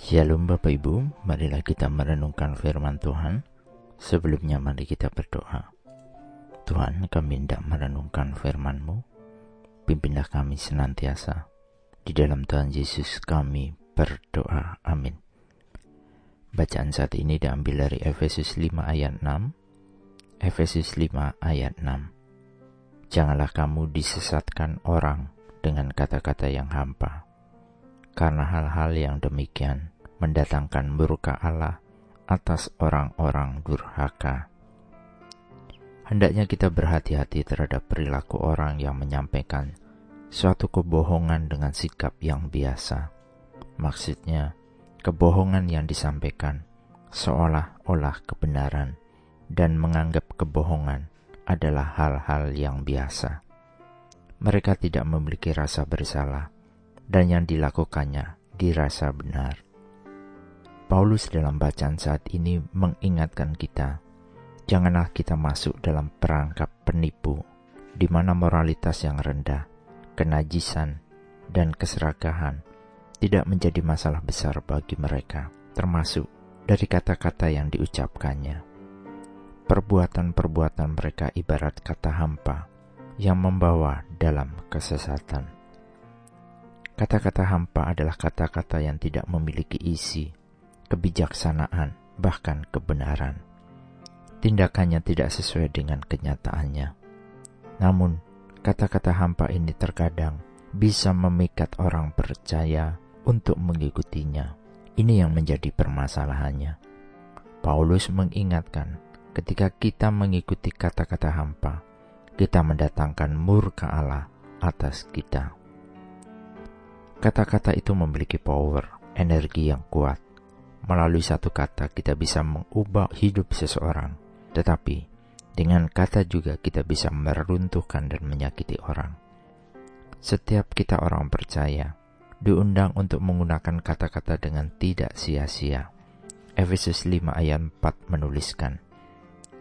Shalom Bapak Ibu, marilah kita merenungkan firman Tuhan. Sebelumnya mari kita berdoa. Tuhan, kami hendak merenungkan firman-Mu. Pimpinlah kami senantiasa. Di dalam Tuhan Yesus kami berdoa. Amin. Bacaan saat ini diambil dari Efesus 5 ayat 6. Efesus 5 ayat 6. Janganlah kamu disesatkan orang dengan kata-kata yang hampa karena hal-hal yang demikian mendatangkan murka Allah atas orang-orang durhaka. Hendaknya kita berhati-hati terhadap perilaku orang yang menyampaikan suatu kebohongan dengan sikap yang biasa. Maksudnya, kebohongan yang disampaikan seolah-olah kebenaran dan menganggap kebohongan adalah hal-hal yang biasa. Mereka tidak memiliki rasa bersalah dan yang dilakukannya dirasa benar. Paulus dalam bacaan saat ini mengingatkan kita, janganlah kita masuk dalam perangkap penipu, di mana moralitas yang rendah, kenajisan, dan keserakahan tidak menjadi masalah besar bagi mereka, termasuk dari kata-kata yang diucapkannya. Perbuatan-perbuatan mereka ibarat kata hampa yang membawa dalam kesesatan. Kata-kata hampa adalah kata-kata yang tidak memiliki isi, kebijaksanaan, bahkan kebenaran. Tindakannya tidak sesuai dengan kenyataannya. Namun, kata-kata hampa ini terkadang bisa memikat orang percaya untuk mengikutinya. Ini yang menjadi permasalahannya. Paulus mengingatkan, ketika kita mengikuti kata-kata hampa, kita mendatangkan murka Allah atas kita. Kata-kata itu memiliki power, energi yang kuat. Melalui satu kata kita bisa mengubah hidup seseorang, tetapi dengan kata juga kita bisa meruntuhkan dan menyakiti orang. Setiap kita orang percaya diundang untuk menggunakan kata-kata dengan tidak sia-sia. Efesus 5 ayat 4 menuliskan,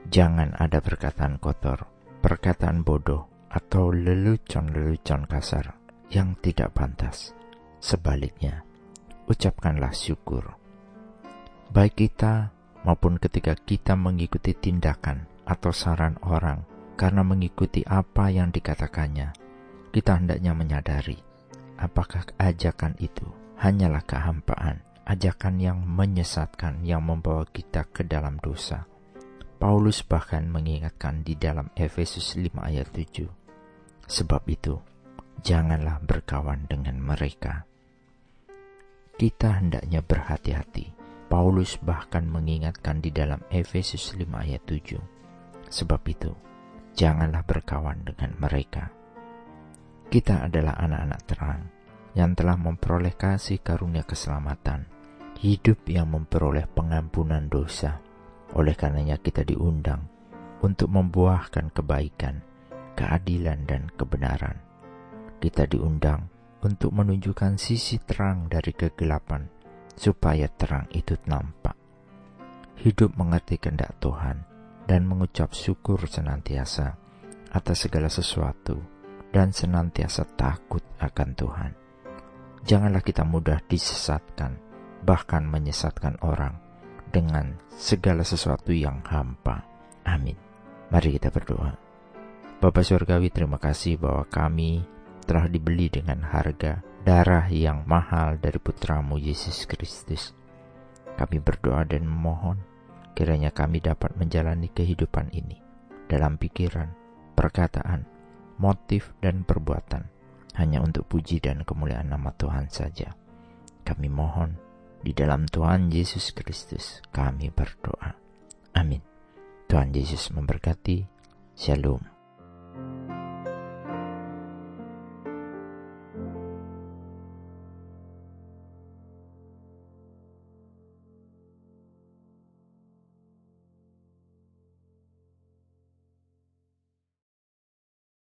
Jangan ada perkataan kotor, perkataan bodoh, atau lelucon-lelucon kasar yang tidak pantas Sebaliknya, ucapkanlah syukur. Baik kita maupun ketika kita mengikuti tindakan atau saran orang karena mengikuti apa yang dikatakannya, kita hendaknya menyadari apakah ajakan itu hanyalah kehampaan, ajakan yang menyesatkan yang membawa kita ke dalam dosa. Paulus bahkan mengingatkan di dalam Efesus 5 ayat 7. Sebab itu, janganlah berkawan dengan mereka kita hendaknya berhati-hati. Paulus bahkan mengingatkan di dalam Efesus 5 ayat 7. Sebab itu, janganlah berkawan dengan mereka. Kita adalah anak-anak terang yang telah memperoleh kasih karunia keselamatan, hidup yang memperoleh pengampunan dosa. Oleh karenanya kita diundang untuk membuahkan kebaikan, keadilan, dan kebenaran. Kita diundang untuk menunjukkan sisi terang dari kegelapan, supaya terang itu nampak. Hidup mengerti kehendak Tuhan dan mengucap syukur senantiasa atas segala sesuatu dan senantiasa takut akan Tuhan. Janganlah kita mudah disesatkan, bahkan menyesatkan orang dengan segala sesuatu yang hampa. Amin. Mari kita berdoa. Bapak Surgawi terima kasih bahwa kami telah dibeli dengan harga darah yang mahal dari putramu Yesus Kristus. Kami berdoa dan memohon kiranya kami dapat menjalani kehidupan ini dalam pikiran, perkataan, motif, dan perbuatan hanya untuk puji dan kemuliaan nama Tuhan saja. Kami mohon di dalam Tuhan Yesus Kristus kami berdoa. Amin. Tuhan Yesus memberkati. Shalom.